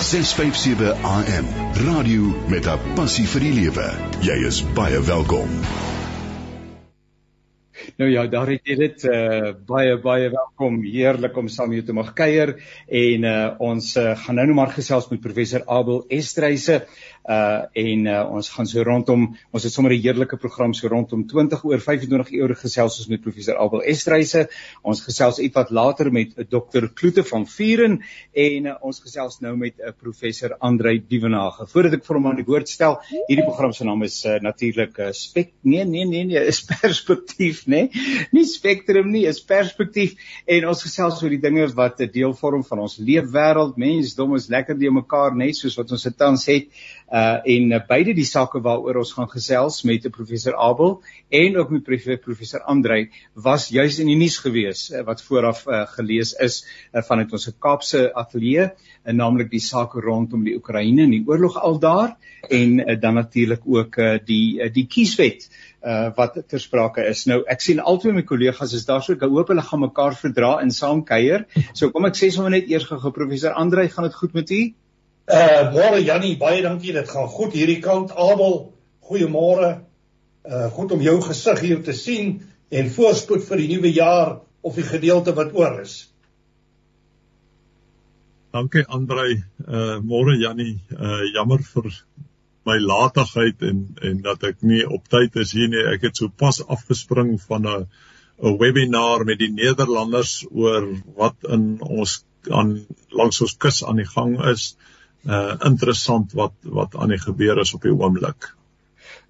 657 AM. Radio met 'n passie vir die lewe. Jy is baie welkom. Nou ja, daar het jy dit uh baie baie welkom. Heerlik om saam jou te mag kuier en uh ons uh, gaan nou nog maar gesels met professor Abel Estreise uh en uh, ons gaan so rondom ons het sommer 'n heerlike program so rondom 20 oor 25 ure gesels ons met professor Abel Estreise. Ons gesels ietwat later met Dr. Kloete van Vuren en uh, ons gesels nou met 'n uh, professor Andrei Dievenage. Voordat ek vir hom aan die woord stel, hierdie program se naam is uh, natuurlik uh, spek nee nee nee nee, is perspektief, nê? Nee? Nie spektrum nie, is perspektief en ons gesels oor die dinge wat 'n deel vorm van ons leefwêreld. Mensdom is lekker die mekaar, nee, soos wat ons dit tans het uh en uh, beide die sake waaroor ons gaan gesels met 'n professor Abel en ook met professor Andrei was juis in die nuus gewees uh, wat vooraf uh, gelees is uh, vanuit ons Kaapse ateljee en uh, naamlik die sake rondom die Oekraïne en die oorlog al daar en uh, dan natuurlik ook uh, die uh, die kieswet uh wat ter sprake is. Nou ek sien albei my kollegas is daar so ek hoop hulle gaan mekaar verdra en saam kuier. So kom ek sê sommer net eers gou professor Andrei, gaan dit goed met u? Uh môre Jannie, baie dankie. Dit gaan goed hierdie kant. Abel, goeiemôre. Uh goed om jou gesig hier te sien en voorspoed vir die nuwe jaar of die gedeelte wat oor is. Dankie Andrei. Uh môre Jannie. Uh jammer vir my laatigheid en en dat ek nie op tyd is hier nie. Ek het so pas afgespring van 'n 'n webinar met die Nederlanders oor wat in ons aan langs ons kus aan die gang is uh interessant wat wat aan die gebeur is op die oomblik.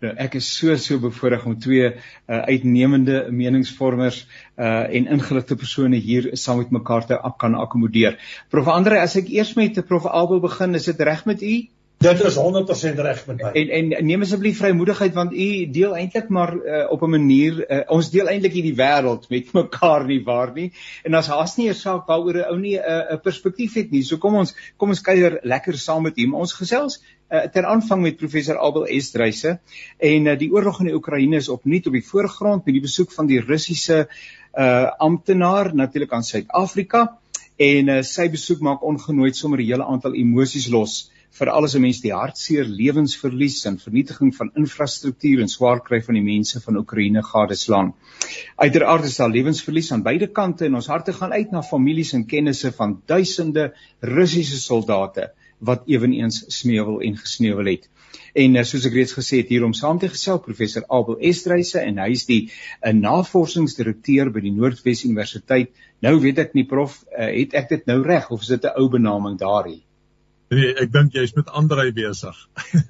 Nou ek is so so bevoorreg om twee uh uitnemende meningsvormers uh en ingeligte persone hier saam met mekaar te kan akkommodeer. Prof Andre, as ek eers met Prof Abel begin, is dit reg met u? Dit is 100% reg met my. En en neem asseblief vrymoedigheid want u deel eintlik maar uh, op 'n manier uh, ons deel eintlik hierdie wêreld met mekaar nie waar nie. En as haas nie 'n saak waaroor 'n ou nie 'n uh, perspektief het nie. So kom ons kom ons kuier lekker saam met hom. Ons gesels uh, ter aanvang met professor Abel Estreise en uh, die oorlog in die Oekraïne is opnuut op die voorgrond met die besoek van die Russiese uh amptenaar natuurlik aan Suid-Afrika en uh, sy besoek maak ongenooid sommer 'n hele aantal emosies los veral as 'n mens die hartseer lewensverlies en vernietiging van infrastruktuur en swaar kry van die mense van Oekraïne gadeslaan. Uiteraard is daar lewensverlies aan beide kante en ons harte gaan uit na families en kennisse van duisende Russiese soldate wat ewenigs smeuwel en gesneuwel het. En eh, soos ek reeds gesê het hier om saam te gesels professor Abel Estreise en hy is die 'n eh, navorsingsdirekteur by die Noordwes Universiteit. Nou weet ek nie prof, uh, het ek dit nou reg of is dit 'n ou benaming daarin? Nee, ek dink jy's met Andrei besig.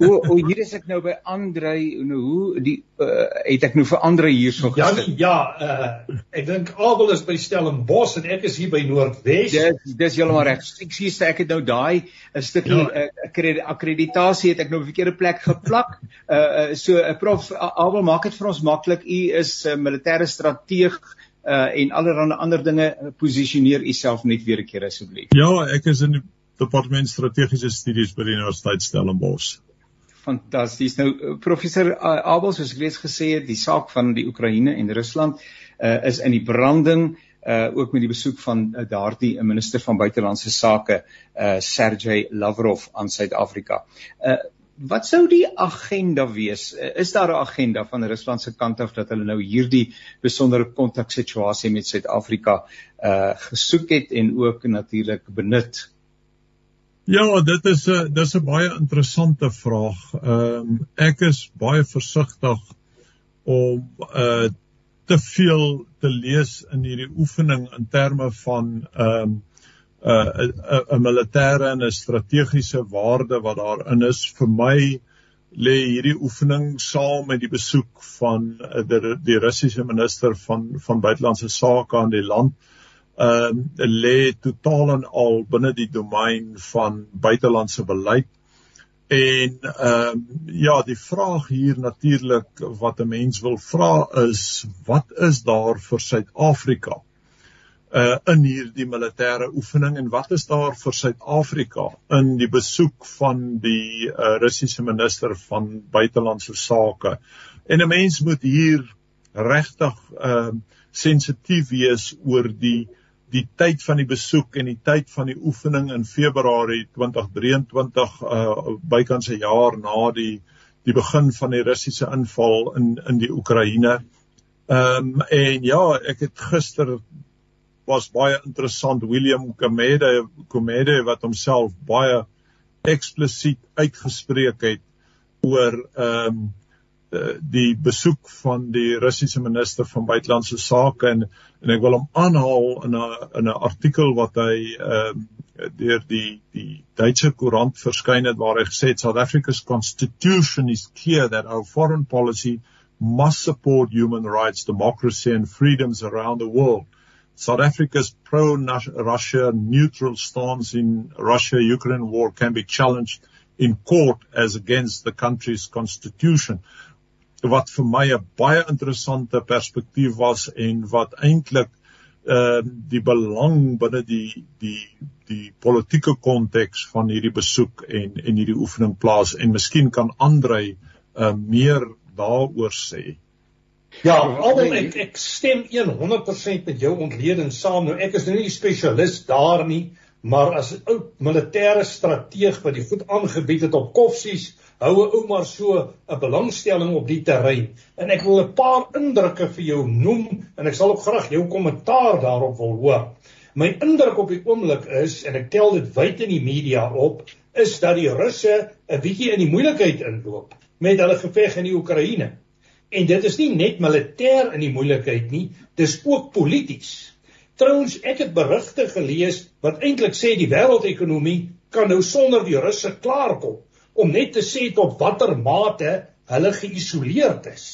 o, o, hier is ek nou by Andrei. Nou hoe die uh, het ek nou vir Andrei hierso gesit? Ja, ja, uh, ek dink Abel is by Stellenbosch en ek is hier by Noordwes. Dis dis heeltemal reg. Ek sien sê ek het nou daai 'n stukkie ja. uh, akkreditasie het ek nou op 'n verkeerde plek geplak. Uh, uh so uh, prof Abel maak dit vir ons maklik. U is 'n uh, militêre strateeg uh en allerlei ander dinge posisioneer u self net weer 'n keer asseblief. Ja, ek is in departement strategiese studies by die Universiteit Stellenbosch. Fantasties. Nou professor eh, Abel soos ek reeds gesê het, die saak van die Oekraïne en Rusland uh, is in die branding uh ook met die besoek van uh, daardie minister van buitelandse sake uh Sergey Lavrov aan Suid-Afrika. Uh wat sou die agenda wees? Uh, is daar 'n agenda van Rusland se kant af dat hulle nou hierdie besondere kontaksituasie met Suid-Afrika uh gesoek het en ook natuurlik benut Ja, dit is 'n dis 'n baie interessante vraag. Ehm um, ek is baie versigtig om uh te veel te lees in hierdie oefening in terme van ehm um, 'n uh, 'n 'n militêre en 'n strategiese waarde wat daarin is vir my lê hierdie oefening saam met die besoek van uh, die, die Russiese minister van van buitelandse sake aan die land ehm uh, lê totaal en al binne die domein van buitelandse beleid. En ehm uh, ja, die vraag hier natuurlik wat 'n mens wil vra is wat is daar vir Suid-Afrika uh in hierdie militêre oefening en wat is daar vir Suid-Afrika in die besoek van die uh, Russiese minister van buitelandse sake. En 'n mens moet hier regtig ehm uh, sensitief wees oor die die tyd van die besoek en die tyd van die oefening in Februarie 2023 uh bykans 'n jaar na die die begin van die Russiese inval in in die Oekraïne. Ehm um, en ja, ek het gister was baie interessant William Komede Komede wat homself baie eksplisiet uitgespreek het oor ehm um, die besoek van die Russiese minister van buitelandse sake en en ek wil hom aanhaal in 'n in 'n artikel wat hy ehm um, deur die die Duitse koerant verskyn het waar hy gesê het South Africa's constitution is clear that our foreign policy must support human rights, democracy and freedoms around the world. South Africa's pro-Russia neutral stance in Russia-Ukraine war can be challenged in court as against the country's constitution. Wat vir my 'n baie interessante perspektief was en wat eintlik ehm uh, die belang binne die die die politieke konteks van hierdie besoek en en hierdie oefening plaas en miskien kan Andrei uh, meer daaroor sê. Ja, alhoewel ek ek stem 100% met jou ontleding saam. Nou ek is nou nie spesialis daar nie, maar as 'n ou militêre strateeg wat die goed aangebied het op koffsies, hou 'n ou maar so 'n belangstelling op die terrein. En ek wil 'n paar indrukke vir jou noem en ek sal ook graag jou kommentaar daarop wil hoor. My indruk op die oomblik is en ek tel dit wyd in die media op, is dat die Russe 'n bietjie in die moeilikheid inloop met hulle geveg in die Oekraïne. En dit is nie net militêr in die moeilikheid nie, dis ook polities. Trouens, ek het berigte gelees wat eintlik sê die wêreldekonomie kan nou sonder die Russe klaarkom om net te sê tot watter mate hulle geïsoleerd is.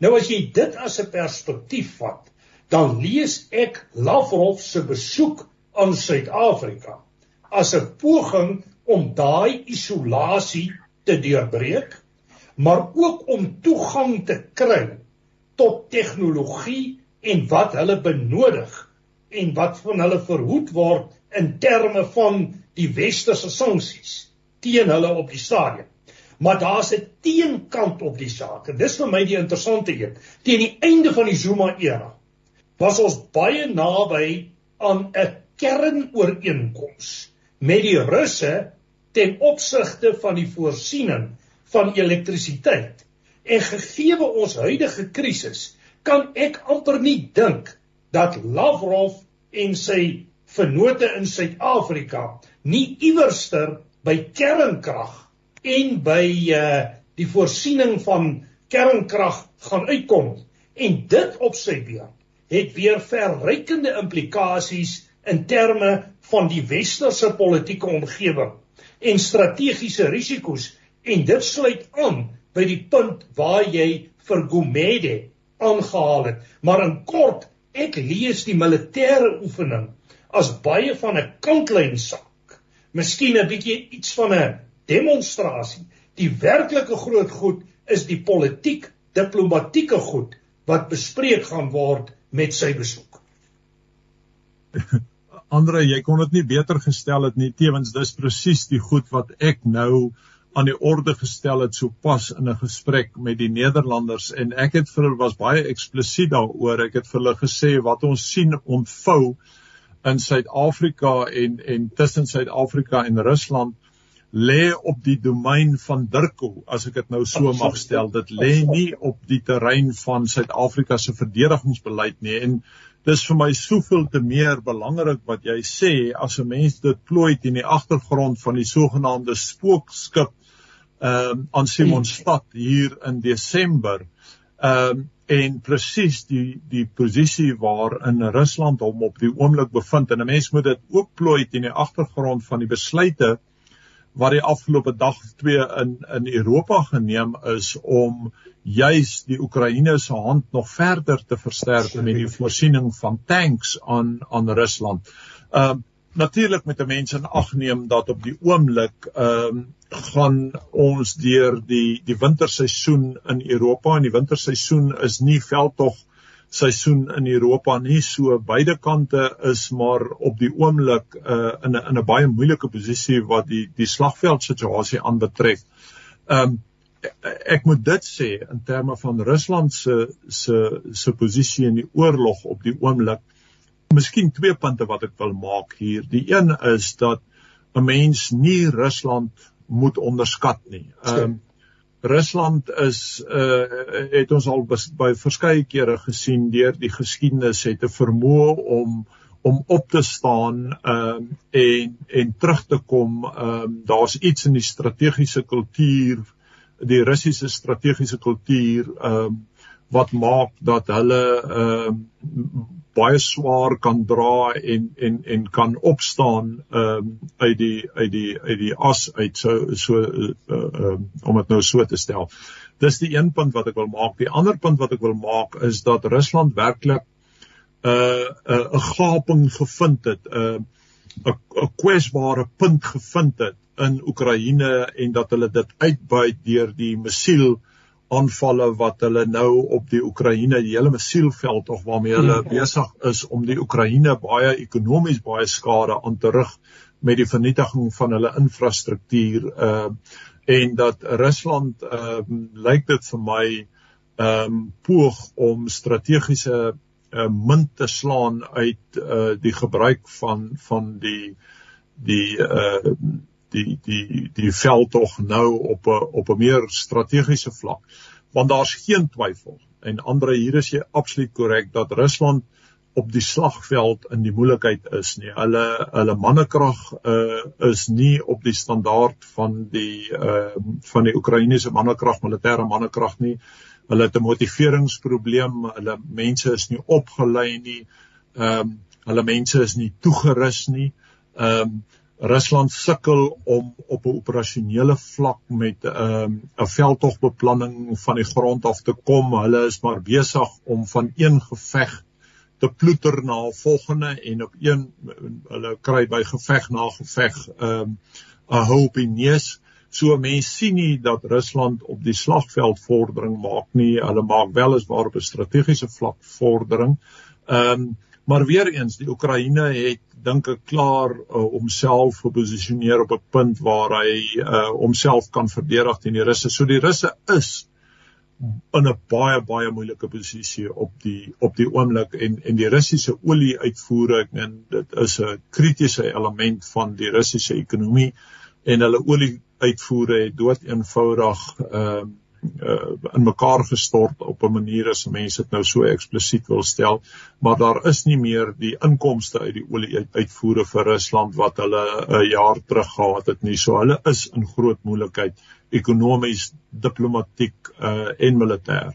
Nou as jy dit as 'n perspektief vat, dan lees ek Lavrov se besoek aan Suid-Afrika as 'n poging om daai isolasie te deurbreek maar ook om toegang te kry tot tegnologie en wat hulle benodig en wat van hulle verhoed word in terme van die westerse sanksies teen hulle op die stadium. Maar daar's 'n teenkant op die saak. Dis vir my die interessante een. Teen die einde van die Zuma era was ons baie naby aan 'n kernooreenkoms met die Russe ten opsigte van die voorsiening van elektrisiteit. En gegee ons huidige krisis, kan ek amper nie dink dat Lavrov en sy vennote in Suid-Afrika nie iewerster by kernkrag en by uh die voorsiening van kernkrag gaan uitkom en dit op sy beurt het weer verrykende implikasies in terme van die westerse politieke omgewing en strategiese risiko's En dit sluit aan by die punt waar jy vir Gumede aangehaal het. Maar in kort, ek lees die militêre oefening as baie van 'n kantlyn saak. Miskien 'n bietjie iets van 'n demonstrasie. Die werklike groot goed is die politiek diplomatieke goed wat bespreek gaan word met sy besoek. Andre, jy kon dit nie beter gestel het nie. Tewens dis presies die goed wat ek nou aan die orde gestel het sopas in 'n gesprek met die Nederlanders en ek het vir hulle was baie eksplisiet daaroor. Ek het vir hulle gesê wat ons sien ontvou in Suid-Afrika en en tussen Suid-Afrika en Rusland lê op die domein van Dirko, as ek dit nou so mag stel. Dit lê nie op die terrein van Suid-Afrika se verdedigingsbeleid nie en dis vir my soveel te meer belangrik wat jy sê as 'n mens dit plooi teen die agtergrond van die sogenaamde spookskip ehm um, aan Simonstad hier in Desember. Ehm um, en presies die die posisie waar in Rusland hom op die oomblik bevind en 'n mens moet dit ook plooi teen die agtergrond van die besluite wat die afgelope dag of twee in in Europa geneem is om juis die Oekraïne se hand nog verder te versterk met die voorsiening van tanks aan aan Rusland. Ehm um, natuurlik met 'n mens in ag neem dat op die oomblik ehm um, gaan ons deur die die winterseisoen in Europa en die winterseisoen is nie veldtog seisoen in Europa nie so beide kante is maar op die oomblik uh, in 'n in 'n baie moeilike posisie wat die die slagveld situasie aanbetref. Ehm um, ek moet dit sê in terme van Rusland se se se posisie in die oorlog op die oomblik miskien twee punte wat ek wil maak hier. Die een is dat 'n mens nie Rusland moet onderskat nie. Ehm um, Rusland is uh het ons al by verskeie kere gesien deur die geskiedenis het 'n vermoë om om op te staan ehm um, en en terug te kom. Ehm um, daar's iets in die strategiese kultuur, die Russiese strategiese kultuur ehm um, wat maak dat hulle ehm um, baie swaar kan dra en en en kan opstaan ehm um, uit die uit die uit die as uit so so uh, uh, om dit nou so te stel. Dis die een punt wat ek wil maak. Die ander punt wat ek wil maak is dat Rusland werklik 'n uh, 'n uh, gaping gevind het, 'n uh, 'n 'n kwesbare punt gevind het in Oekraïne en dat hulle dit uitbuit deur die missiel aanvalle wat hulle nou op die Oekraïne die hele missielveld of waarmee hulle hmm. besig is om die Oekraïne baie ekonomies baie skade aan te rig met die vernietiging van hulle infrastruktuur uh en dat Rusland ehm uh, lyk dit vir my ehm um, poog om strategiese uh, munt te slaan uit uh, die gebruik van van die die uh die die die veldtog nou op 'n op 'n meer strategiese vlak want daar's geen twyfel en Andre hier is jy absoluut korrek dat Rusland op die slagveld in die moeilikheid is nie. Hulle hulle mannekrag uh is nie op die standaard van die uh van die Oekraïense mannekrag, militêre mannekrag nie. Hulle het 'n motiveringsprobleem. Hulle mense is nie opgelei nie. Ehm um, hulle mense is nie toegerus nie. Ehm um, Rusland sukkel om op 'n operasionele vlak met ehm um, 'n veldtogbeplanning van die grond af te kom. Hulle is maar besig om van een geveg te ploeter na 'n volgende en op een hulle kry by geveg na geveg ehm um, 'n hoop in neus. So mense sien nie dat Rusland op die slagveld vordering maak nie. Hulle maak wel eens waar op 'n strategiese vlak vordering. Ehm um, maar weer eens die Oekraïne het dink ek klaar uh, homself geposisioneer op 'n punt waar hy uh, homself kan verdedig teen die Russe. So die Russe is in 'n baie baie moeilike posisie op die op die oomblik en en die Russiese olie uitvoering en dit is 'n kritiese element van die Russiese ekonomie en hulle olie uitvoere het dood eenvoudig ehm uh, uh, in mekaar gestort op 'n manier as mense dit nou so eksplisiet wil stel maar daar is nie meer die inkomste uit die olie uitvoere vir Rusland wat hulle 'n jaar terug gehad het nie. So hulle is in groot moeilikheid ekonomies diplomatiek uh, en militêr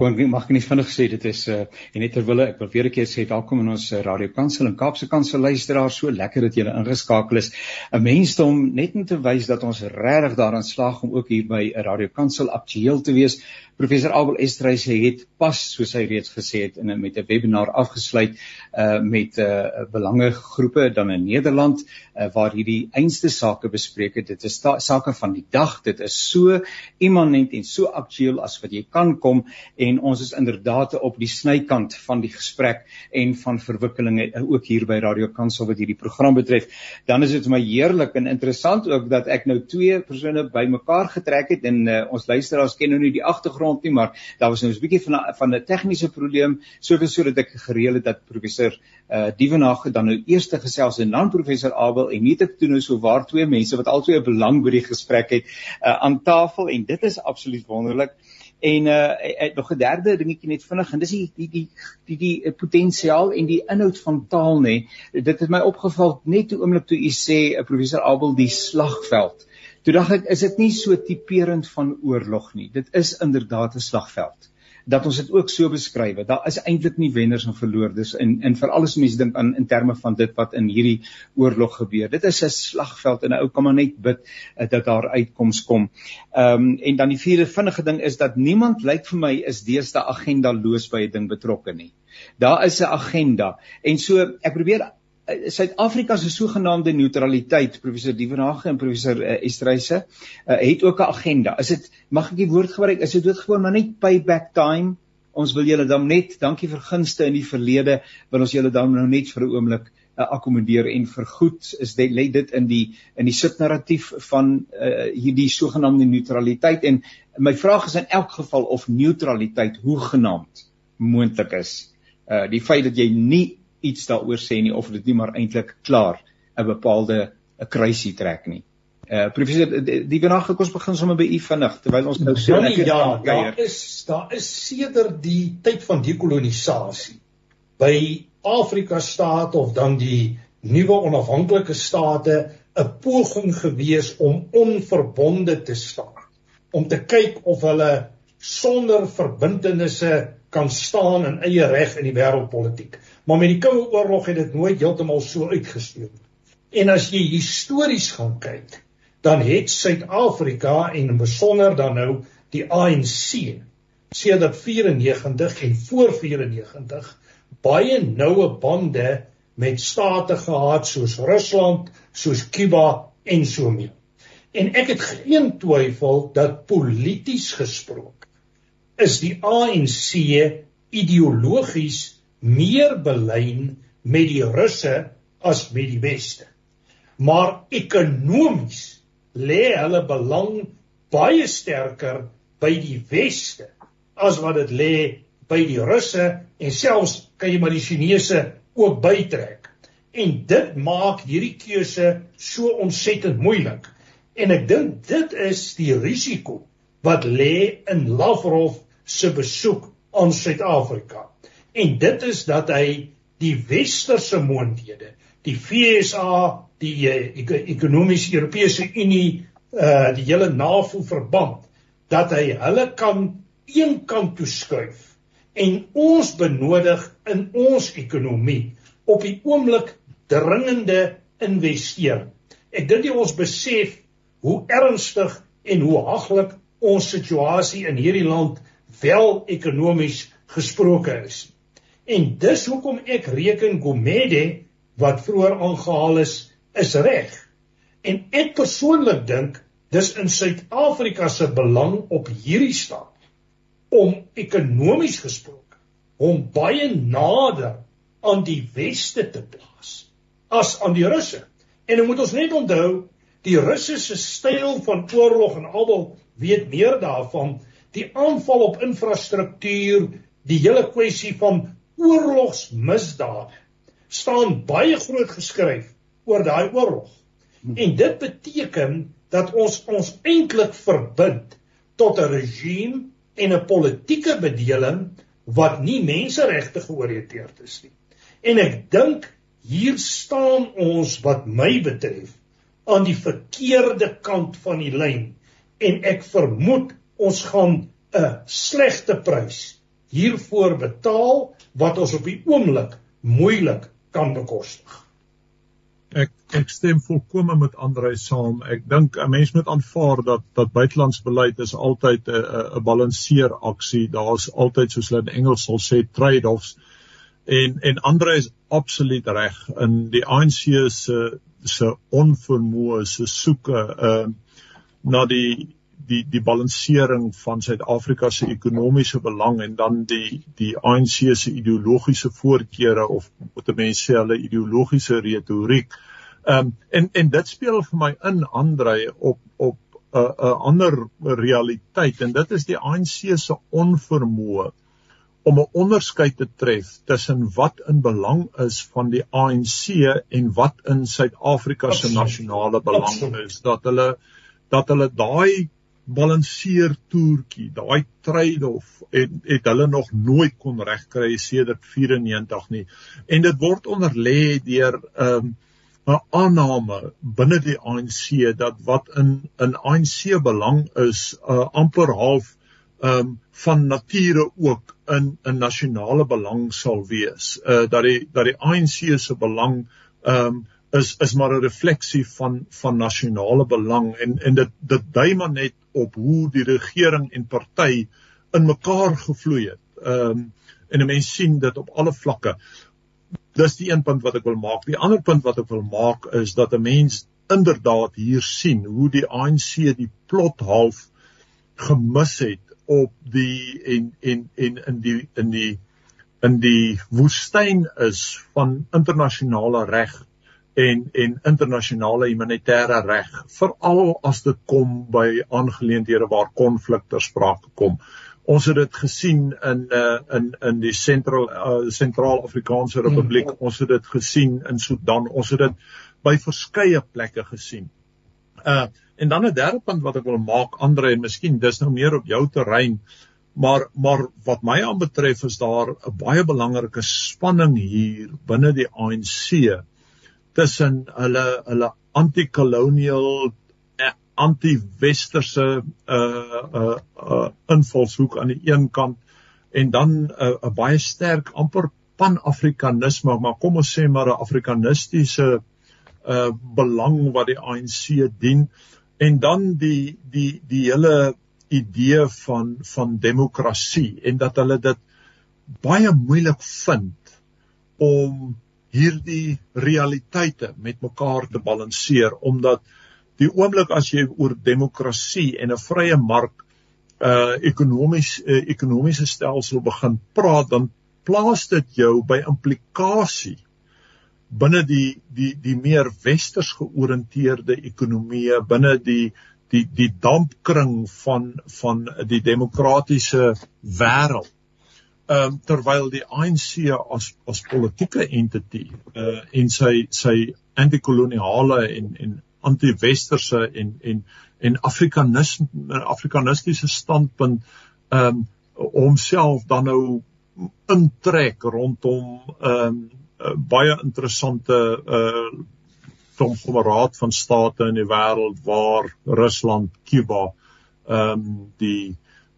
Want ek mag nie vinnig sê dit is uh en net terwyl ek wil weer 'n keer sê welkom in ons uh, Radio Kansel en Kaapse Kansel luisteraars so lekker dat julle ingeskakel is. 'n Mens om net om te wys dat ons regtig daarin slaag om ook hier by 'n Radio Kansel aktueel te wees. Professor Abel Estreys het pas soos hy reeds gesê het in met 'n webinar afgesluit uh met 'n uh, belangegroepe dan in Nederland uh, waar hierdie einste sake bespreek het. Dit is sake van die dag. Dit is so immanent en so aktueel as wat jy kan kom en ons is inderdaad op die snykant van die gesprek en van verwikkelinge ook hier by Radio Kansel wat hierdie program betref. Dan is dit vir my heerlik en interessant ook dat ek nou twee persone bymekaar getrek het en uh, ons luisteraars ken nou nie die agtergrond grond nie, maar daar was nou 'n bietjie van van 'n tegniese probleem, sodat sodat ek gereël het dat professor uh Dievenage dan nou eers te gesels en dan professor Abel en nie te doen nou so waar twee mense wat albei 'n belang by die gesprek het uh aan tafel en dit is absoluut wonderlik. En uh ek nog 'n derde dingetjie net vinnig en dis die die die die, die potensiaal en die inhoud van taal nê. Dit het my opgeval net toe oomblik toe u sê 'n professor Abel die slagveld. Toe dink ek is dit nie so tipeerend van oorlog nie. Dit is inderdaad 'n slagveld. Dat ons dit ook so beskryf. Daar is eintlik nie wenners en verloordes in in vir alles mense dink aan in terme van dit wat in hierdie oorlog gebeur. Dit is 'n slagveld en 'n ou kan maar net bid uh, dat daar uitkoms kom. Ehm um, en dan die vierde vinnige ding is dat niemand lyk vir my is deesdae agenda loos by 'n ding betrokke nie. Daar is 'n agenda. En so ek probeer Suid-Afrika se sogenaamde neutraliteit, professor Dievenage en professor uh, Estreise, uh, het ook 'n agenda. Is dit mag ek die woord gebruik? Is dit doodgewoon maar net payback time? Ons wil julle dan net dankie vir gunste in die verlede, wil ons julle dan nou net vir 'n oomblik uh, akkommodeer en vergoed. Is dit lê dit in die in die subnarratief van uh, hierdie sogenaamde neutraliteit en my vraag is in elk geval of neutraliteit hoegenaamd moontlik is. Uh die feit dat jy nie iets daaroor sê nie of dit nie maar eintlik klaar 'n bepaalde 'n kruisie trek nie. Uh professor die, vandag ek ons begin sommer by u vinnig terwyl ons nou so lekker ja, daar is daar is sedert die tyd van dekolonisasie by Afrika staat of dan die nuwe onafhanklike state 'n poging gewees om onverbonde te staan om te kyk of hulle sonder verbintenisse kan staan in eie reg in die wêreldpolitiek. Maar met die Koue Oorlog het dit nooit heeltemal so uitgespeel nie. En as jy histories gaan kyk, dan het Suid-Afrika en in besonder dan nou die ANC sedert 94 en voor 94 baie noue bande met state gehad soos Rusland, soos Kuba en so mee. En ek het geen twyfel dat polities gesproke is die ANC ideologies meer belyn met die Russe as met die Weste. Maar ekonomies lê hulle belang baie sterker by die Weste as wat dit lê by die Russe en selfs kan jy maar die Chinese ook bytrek. En dit maak hierdie keuse so ontsettend moeilik. En ek dink dit is die risiko wat lê in Lavrov se besoek aan Suid-Afrika. En dit is dat hy die westerse moondhede, die FSA, die uh, ekonomiese Europese Unie, uh die hele NAVO verband dat hy hulle kan een kant toe skuif en ons benodig in ons ekonomie op die oomblik dringende investering. Ek dink jy ons besef hoe ernstig en hoe haglik ons situasie in hierdie land wel ekonomies gesproke is. En dis hoekom ek reken Gomede wat vroeër aangehaal is is reg. En ek persoonlik dink dis in Suid-Afrika se belang op hierdie stadium om ekonomies gesproke om baie nader aan die weste te plaas as aan die Russe. En dan moet ons net onthou die Russe se styl van oorlog en almal weet meer daarvan die aanval op infrastruktuur, die hele kwessie van oorlogsmisdade staan baie groot geskryf oor daai oorlog. Hmm. En dit beteken dat ons ons eintlik verbind tot 'n regime en 'n politieke bedeling wat nie menseregte georiënteerd is nie. En ek dink hier staan ons wat my betref aan die verkeerde kant van die lyn en ek vermoed ons gaan 'n slegte prys hiervoor betaal wat ons op die oomblik moeilik kan bekostig. Ek ek stem volkome met Andrei saam. Ek dink 'n mens moet aanvaar dat dat buitelandsbeleid is altyd 'n 'n balanseer aksie. Daar's altyd soos hulle in Engels sal sê trade-offs. En en Andrei is absoluut reg in die ANC se se onvermoë se soeke uh na die die die balansering van Suid-Afrika se ekonomiese belang en dan die die ANC se ideologiese voorkeure of wat mense sê hulle ideologiese retoriek. Ehm um, en en dit speel vir my in Andre op op 'n uh, 'n uh, ander realiteit en dit is die ANC se onvermoë om 'n onderskeid te tref tussen wat in belang is van die ANC en wat in Suid-Afrika se nasionale belang is. Dat hulle dat hulle daai balanseer toertjie, daai trade-off en het hulle nog nooit kon regkry sedert 94 nie. En dit word onderlê deur 'n um, 'n aanname binne die ANC dat wat in in ANC belang is, uh, amper half um van nature ook in 'n nasionale belang sal wees. Uh dat die dat die ANC se belang um is is maar 'n refleksie van van nasionale belang en en dit dit dui maar net op hoe die regering en party in mekaar gevloei het. Ehm um, en 'n mens sien dit op alle vlakke. Dis die een punt wat ek wil maak. Die ander punt wat ek wil maak is dat 'n mens inderdaad hier sien hoe die ANC die plot half gemis het op die en en en in die in die in die woestyn is van internasionale reg en en internasionale humanitêre reg veral as dit kom by aangeleenthede waar konflik ter sprake kom Ons het dit gesien in uh, in in die sentraal uh, sentraal-Afrikaanse Republiek. Mm. Ons het dit gesien in Sudan. Ons het dit by verskeie plekke gesien. Uh en dan 'n derde punt wat ek wil maak, Andre, en miskien dis nou meer op jou terrein, maar maar wat my aanbetref is daar 'n baie belangrike spanning hier binne die ANC tussen hulle hulle anti-colonial anti-westerse uh uh uh invalshoek aan die een kant en dan 'n uh, baie sterk amper pan-afrikanisme, maar kom ons sê maar 'n afrikanistiese uh belang wat die ANC dien. En dan die die die hele idee van van demokrasie en dat hulle dit baie moeilik vind om hierdie realiteite met mekaar te balanseer omdat die oomblik as jy oor demokrasie en 'n vrye mark uh ekonomies uh, ekonomiese stelsel begin praat dan plaas dit jou by implikasie binne die die die meer westers georiënteerde ekonomieë binne die die die dampkring van van die demokratiese wêreld. Ehm um, terwyl die ANC as as politieke entiteit uh en sy sy antikoloniale en en anti-westerse en en en afrikanisme afrikanistiese standpunt ehm um, homself dan nou intrek rondom ehm um, baie interessante uh konglomeraat van state in die wêreld waar Rusland, Kuba, ehm um, die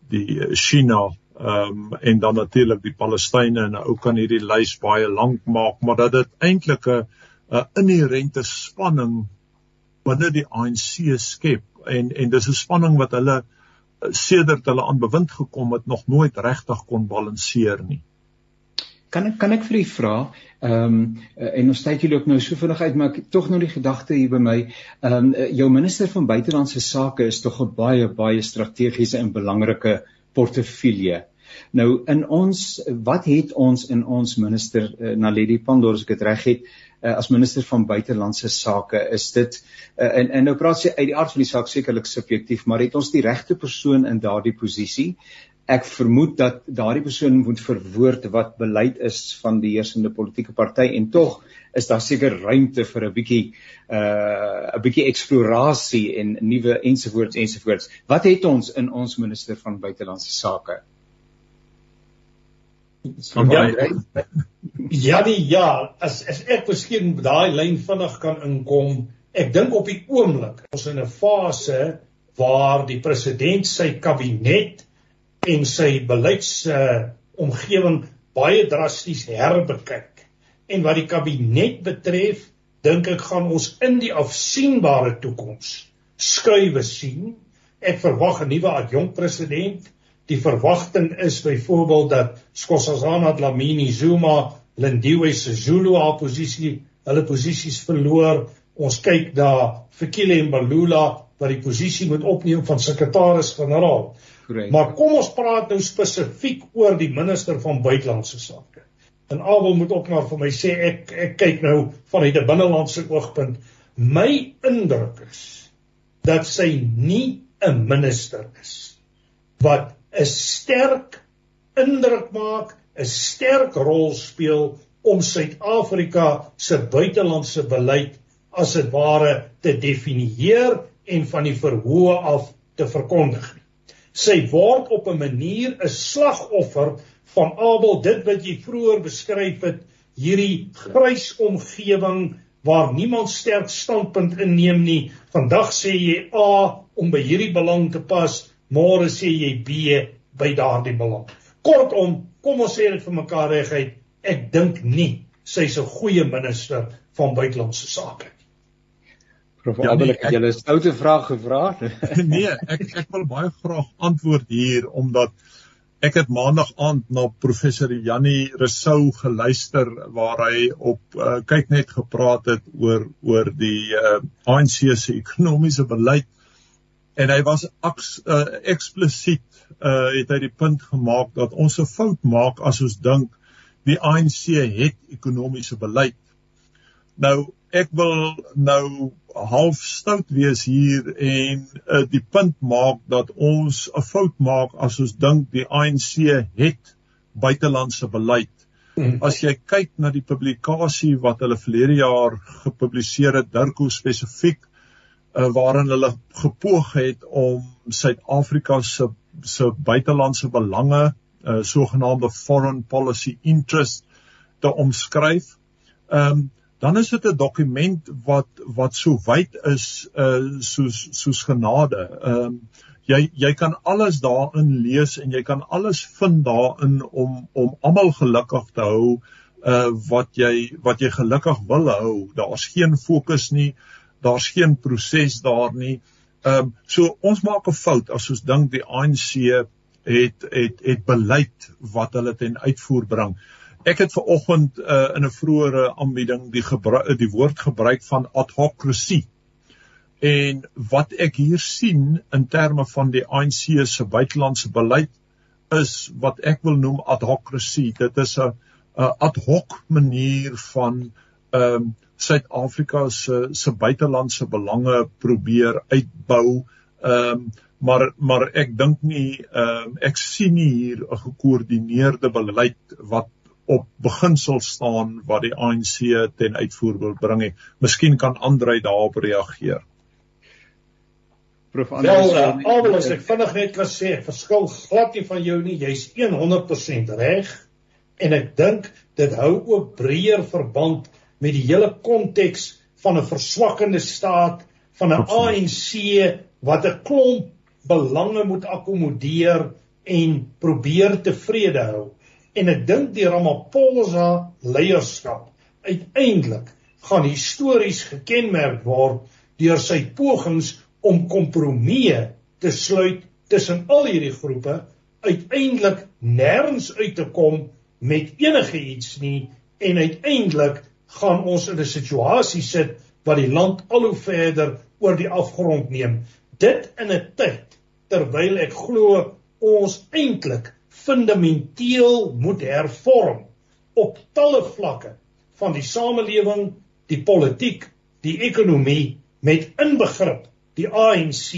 die China ehm um, en dan natuurlik die Palestynë en ou kan hierdie lys baie lank maak, maar dat dit eintlik 'n 'n inherente spanning binne die ANC skep en en dis 'n spanning wat hulle eh, sedert hulle aan bewind gekom het nog nooit regtig kon balanseer nie. Kan ek kan ek vir u vra, ehm um, en ons tyd hier loop nou so vinnig uit, maar ek tog nou die gedagte hier by my, ehm um, jou minister van buitelandse sake is tog 'n baie baie strategiese en belangrike portefeulje. Nou in ons wat het ons in ons minister uh, Naledi Pandor as ek dit reg het uh, as minister van buitelandse sake is dit uh, en en nou praat sy uit die aard van die saak sekerlik subjektief maar het ons die regte persoon in daardie posisie? Ek vermoed dat daardie persoon moet verwoord wat beleid is van die heersende politieke party en tog is daar seker ruimte vir 'n bietjie uh, 'n bietjie eksplorasie en nuwe ensovoorts ensovoorts. Wat het ons in ons minister van buitelandse sake Ja, ja, die, ja, as as ek miskien daai lyn vinnig kan inkom, ek dink op die oomblik ons in 'n fase waar die president sy kabinet en sy beleids uh, omgewing baie drasties herbekyk. En wat die kabinet betref, dink ek gaan ons in die afsienbare toekoms skuwe sien. Ek verwag 'n nuwe adjunkt president Die verwagting is byvoorbeeld dat Skossazana Dlamini Zuma, Lindiwe Sisulu haar posisie, hulle posisies verloor. Ons kyk daar Fikile Mbalula wat die posisie moet opneem van sekretaris-generaal. Maar kom ons praat nou spesifiek oor die minister van buitelandse sake. En Abel moet ook maar vir my sê ek ek kyk nou vanuit 'n binnelandse oogpunt. My indruk is dat sy nie 'n minister is wat 'n sterk indruk maak, 'n sterk rol speel om Suid-Afrika se buitelandse beleid as dit ware te definieer en van die verhoë af te verkondig. Sy word op 'n manier 'n slagoffer van Abel dit wat jy vroeër beskryf het, hierdie grys omgewing waar niemand sterk standpunt inneem nie. Vandag sê jy A om by hierdie belang te pas, môre sê jy B by daardie belang. Kortom, kom ons sê dit vir mekaar reguit, ek dink nie sy's 'n goeie minister van buitelandse sake nie. Prof. Ja, Abel, ek het julle 'n stoute vraag gevra. nee, ek ek wil baie graag antwoord hier omdat ek het maandag aand na professor Jannie Resou geluister waar hy op uh, kyk net gepraat het oor oor die uh, ANC se ekonomiese beleid en hy was aks, uh, eksplisiet uh, het hy die punt gemaak dat ons 'n fout maak as ons dink die ANC het ekonomiese beleid. Nou ek wil nou half stout wees hier en uh, die punt maak dat ons 'n fout maak as ons dink die ANC het buitelandse beleid. Hmm. As jy kyk na die publikasie wat hulle verlede jaar gepubliseer het, Dirko spesifiek, uh, waarin hulle gepoog het om Suid-Afrika se se buitelandse belange, uh, sogenaamde foreign policy interest te omskryf. Ehm um, dan is dit 'n dokument wat wat so wyd is uh soos soos genade. Ehm um, jy jy kan alles daarin lees en jy kan alles vind daarin om om almal gelukkig te hou uh wat jy wat jy gelukkig wil hou. Daar's geen fokus nie. Daar's geen proses daar nie. Ehm um, so ons maak 'n fout as ons dink die ANC het het het beleid wat hulle ten uitvoer bring. Ek het ver oggend uh, in 'n vroeëre aanbieding die die woord gebruik van adhocracy. En wat ek hier sien in terme van die ANC se buitelandse beleid is wat ek wil noem adhocracy. Dit is 'n ad hoc manier van ehm um, Suid-Afrika se se buitelandse belange probeer uitbou. Ehm um, maar maar ek dink nie ehm um, ek sien nie hier 'n gekoördineerde beleid wat op beginsel staan wat die ANC ten uitvoer wil bring. Miskien kan Andrei daarop reageer. Prof Andrei, well, uh, alhoewel as ek vinnig net kan sê, verskil glad nie van jou nie. Jy's 100% reg. En ek dink dit hou ook breër verband met die hele konteks van 'n verswakkende staat van 'n ANC wat 'n klomp belange moet akkommodeer en probeer tevrede hou. En ek dink die Ramaphosa leierskap uiteindelik gaan histories gekenmerk word deur sy pogings om kompromieë te sluit tussen al hierdie groepe uiteindelik nêrens uit te kom met enige iets nie en uiteindelik gaan ons in 'n situasie sit wat die land al hoe verder oor die afgrond neem dit in 'n tyd terwyl ek glo ons eintlik fundamenteel moet hervorm op talle vlakke van die samelewing, die politiek, die ekonomie met inbegrip die ANC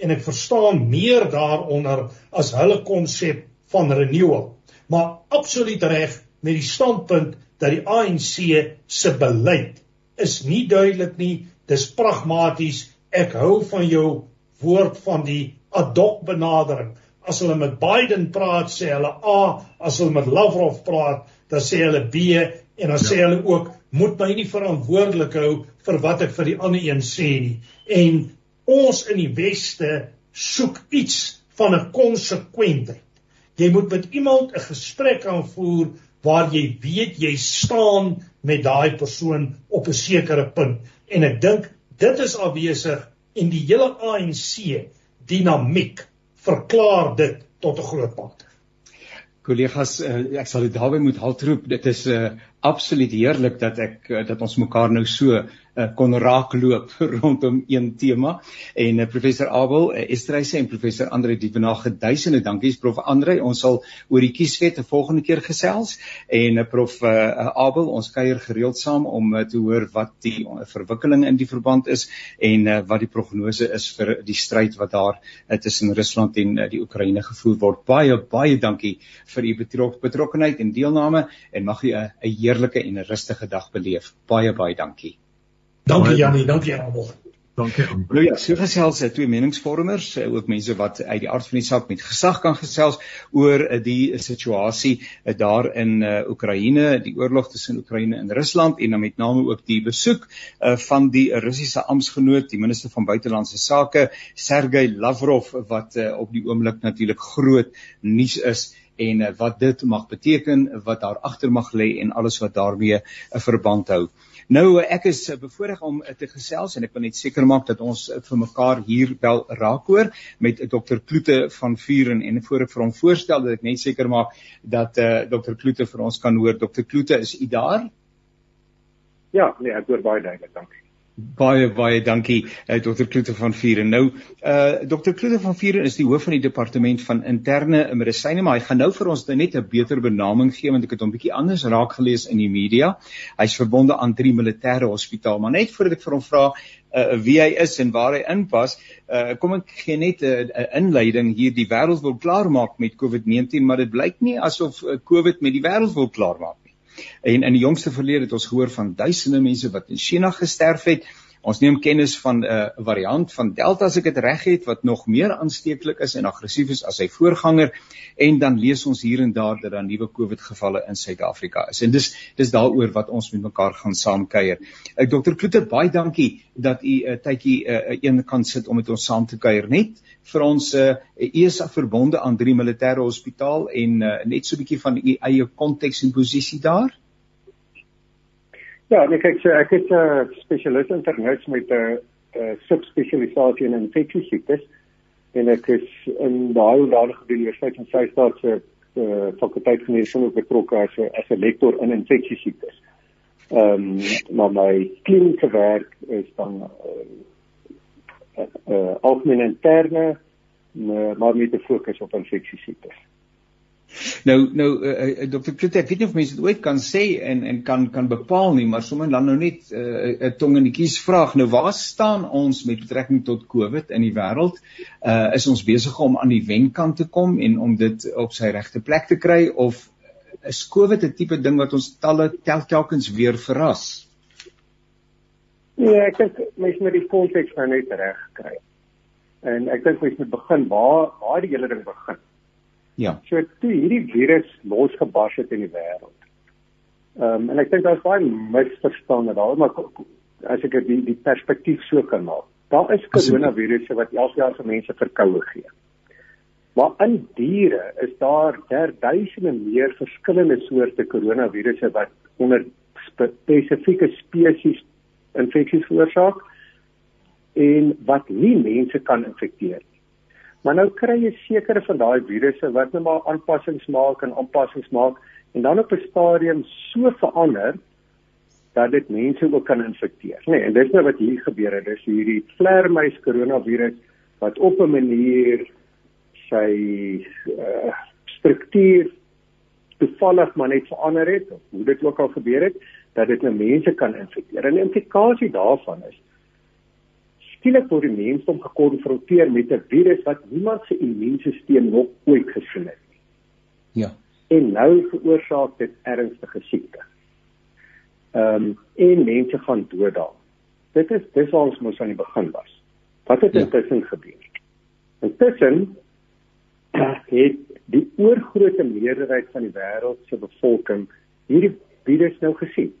en ek verstaan meer daaronder as hulle konsep van renewal. Maar absoluut reg met die standpunt dat die ANC se beleid is nie duidelik nie, dis pragmaties. Ek hou van jou woord van die ad hoc benadering as hulle met Biden praat sê hulle A, as hulle met Lavrov praat, dan sê hulle B en dan ja. sê hulle ook moet my nie verantwoordelik hou vir wat ek vir die ander een sê nie. En ons in die weste soek iets van 'n konsekwentheid. Jy moet met iemand 'n gesprek aanvoer waar jy weet jy staan met daai persoon op 'n sekere punt en ek dink dit is afwesig en die hele ANC dinamiek verklaar dit tot 'n groot mate. Kollegas, uh, ek sal dit daarby moet haltroep. Dit is 'n uh, absoluut heerlik dat ek uh, dat ons mekaar nou so uh, kon raakloop rondom een tema. En uh, professor Abel uh, Estreise en professor Andre Dievenage duisende dankies. Prof. Andre ons sal oor die kieswet 'n volgende keer gesels. En uh, prof uh, Abel ons kuier gereeld saam om uh, te hoor wat die uh, verwikkeling in die verband is en uh, wat die prognose is vir die stryd wat daar uh, tussen Rusland en uh, die Oekraïne gevoer word. Baie baie dankie vir u betrok, betrokkenheid en deelname. En mag u 'n heerlike en 'n rustige dag beleef. Baie baie dankie. Dankie Jannie, dankie Abel. Dankie. Nou ja, so gesels twee meningsvormers, eh, ook mense wat uit die aard van die saak met gesag kan gesels oor eh, die situasie eh, daar in Oekraïne, die oorlog tussen Oekraïne en Rusland en dan met name ook die besoek van die Russiese amptgenoot, die minister van buitelandse sake, Sergey Lavrov wat op die oomblik natuurlik groot nuus is en uh, wat dit mag beteken, wat daar agter mag lê en alles wat daarmee 'n uh, verband hou. Nou ek is bevoorreg om te gesels en ek wil net seker maak dat ons vir mekaar hier wel raak hoor met Dr Kloete van Vuren en voor ek vir hom voorstel dat ek net seker maak dat uh, Dr Kloete vir ons kan hoor. Dr Kloete, is u daar? Ja, nee, ek hoor baie duidelik, dankie. Baie baie dankie uh, eh, Dr. Kloete van Vuren. Nou uh Dr. Kloete van Vuren is die hoof van die departement van interne medisyne, maar hy gaan nou vir ons net 'n beter benaming gee want ek het hom bietjie anders raak gelees in die media. Hy's verbonde aan drie militêre hospitaal, maar net voordat ek vir hom vra uh wie hy is en waar hy inpas, uh kom ek gee net 'n uh, inleiding hier. Die wêreld wil klaarmaak met COVID-19, maar dit blyk nie asof uh, COVID met die wêreld wil klaarmaak En in die jongste verlede het ons gehoor van duisende mense wat in China gesterf het. Ons neem kennis van 'n uh, variant van Delta as ek dit reg het wat nog meer aansteeklik is en aggressief is as sy voorganger en dan lees ons hier en daar dat daar nuwe COVID gevalle in Suid-Afrika is. En dis dis daaroor wat ons met mekaar gaan saamkuier. Ek uh, Dr. Kloete baie dankie dat u 'n uh, tydjie 'n uh, een kan sit om met ons saam te kuier net vir ons uh, is verbonde aan drie militêre hospitaal en uh, net so 'n bietjie van u eie konteks en posisie daar. Ja, nee, kyk, so ek is 'n uh, spesialis internis met 'n uh, uh, subspesialisasie in infeksie siektes en ek is in daai onderwys by die Universiteit van Vryheid se uh, fakulteit geneeskunde ook betrokke as 'n as 'n lektor in infeksie siektes. Ehm um, maar my kliniese werk is dan uh, uh, algemeen interne maar met 'n fokus op infeksie siektes. Nou nou uh, uh, Dr. Kloete, ek weet nie of mense dit ooit kan sê en en kan kan bepaal nie, maar sommer dan nou net 'n uh, uh, tong in die kies vraag. Nou waar staan ons met betrekking tot COVID in die wêreld? Uh is ons besig om aan die wenkant te kom en om dit op sy regte plek te kry of is COVID 'n tipe ding wat ons talle tel telkens weer verras? Nee, ek dink mense moet die konteks nou net reg kry. En ek dink mense moet begin waar waar die hele ding begin. Ja. So toe hierdie virus losgebars het in die wêreld. Ehm um, en ek dink daar's baie misverstande daar, maar as ek die die perspektief so kan maak. Daar is koronavirusse wat elke jaar vir mense verkoue gee. Maar in diere is daar derduisende meer verskillende soorte koronavirusse wat onder spesifieke spesies infeksies veroorsaak en wat nie mense kan infekteer Maar nou kry jy sekere van daai virusse wat net maar aanpassings maak en aanpassings maak en dan op 'n stadium so verander dat dit mense ook kan infekteer. Nee, en dis nou wat hier gebeur het. Dis hierdie vleermuis koronavirus wat op 'n manier sy uh, struktuur toevallig maar net verander het of hoe dit ook al gebeur het dat dit nou mense kan infekteer. En die implikasie daarvan is skielik word die mensdom gekonfronteer met 'n virus wat niemand se immuunstelsel nog ooit gesien het nie. Ja. En nou veroorsaak dit ernstige siekte. Ehm um, en mense gaan dood daar. Dit is dis waar ons mos aan die begin was. Wat het ja. intussen gebeur? Intussen het die oorgrootste meerderheid van die wêreld se bevolking hierdie virus nou gesien.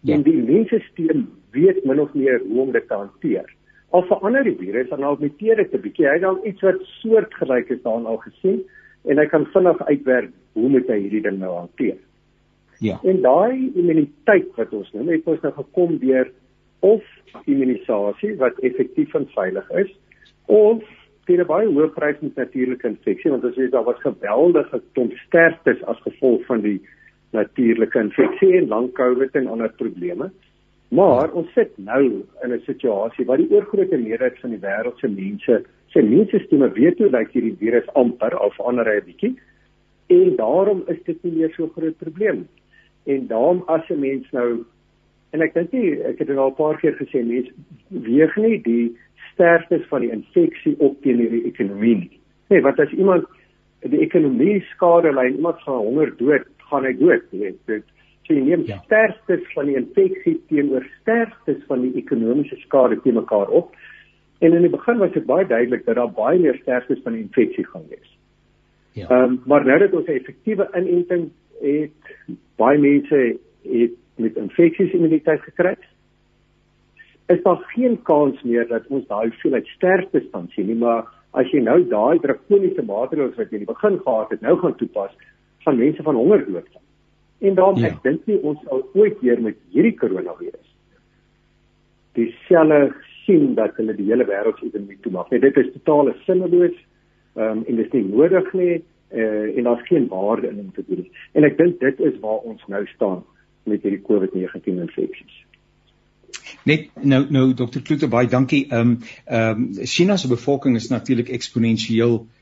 Ja. En die immuunstelsel weet min of meer hoe om dit te hanteer al verander die virus dan al muteer dit 'n bietjie. Hy het al iets wat soortgelyk is daarin al gesien en hy kan vinnig uitwerk hoe moet hy hierdie ding nou hanteer. Ja. En daai immuniteit wat ons nou het ons nou gekom deur of immunisasie wat effektief en veilig is of teen 'n baie hoë prys met natuurlike infeksie want as jy daar was geweldige klomp sterftes as gevolg van die natuurlike infeksie en lang COVID en ander probleme. Maar ons sit nou in 'n situasie waar die oorgrootste meerderheid van die wêreld se mense se immuunstelsel weet hoe lyk hierdie virus amper of ander 'n bietjie en daarom is dit nie meer so groot probleem. En daarom as 'n mens nou en ek dink nie ek het dit al 'n paar keer gesê mense weeg nie die sterftes van die infeksie op teen die ekonomie nie. Nee, want as iemand die ekonomie skade ly, iemand gaan honger dood, gaan hy dood, weet jy. So jy neem ja. sterftes van die infeksie teenoor sterftes van die ekonomiese skade te mekaar op. En in die begin was dit baie duidelik dat daar baie meer sterftes van die infeksie gaan wees. Ja. Ehm um, maar nou dat ons 'n effektiewe inenting het, baie mense het met infeksies immuniteit gekry. Is daar geen kans meer dat ons daai hoeveelheid sterftes kan sien nie, maar as jy nou daai drakoniese maatreëls wat jy in die begin gehad het, nou gaan toepas, gaan mense van honger dood. En daarom ja. ek dink nie ons sal ooit weer met hierdie koronavirus dieselfde sien dat hulle die hele wêreld se ekonomie toemaak. Nee, dit is totale sinneloos. Ehm um, en dit is nie nodig nie uh, en daar's geen waarde in om te doen. En ek dink dit is waar ons nou staan met hierdie COVID-19 infeksies. Net nou nou Dr. Kloete baie dankie. Ehm um, ehm um, China se bevolking is natuurlik eksponensieel uh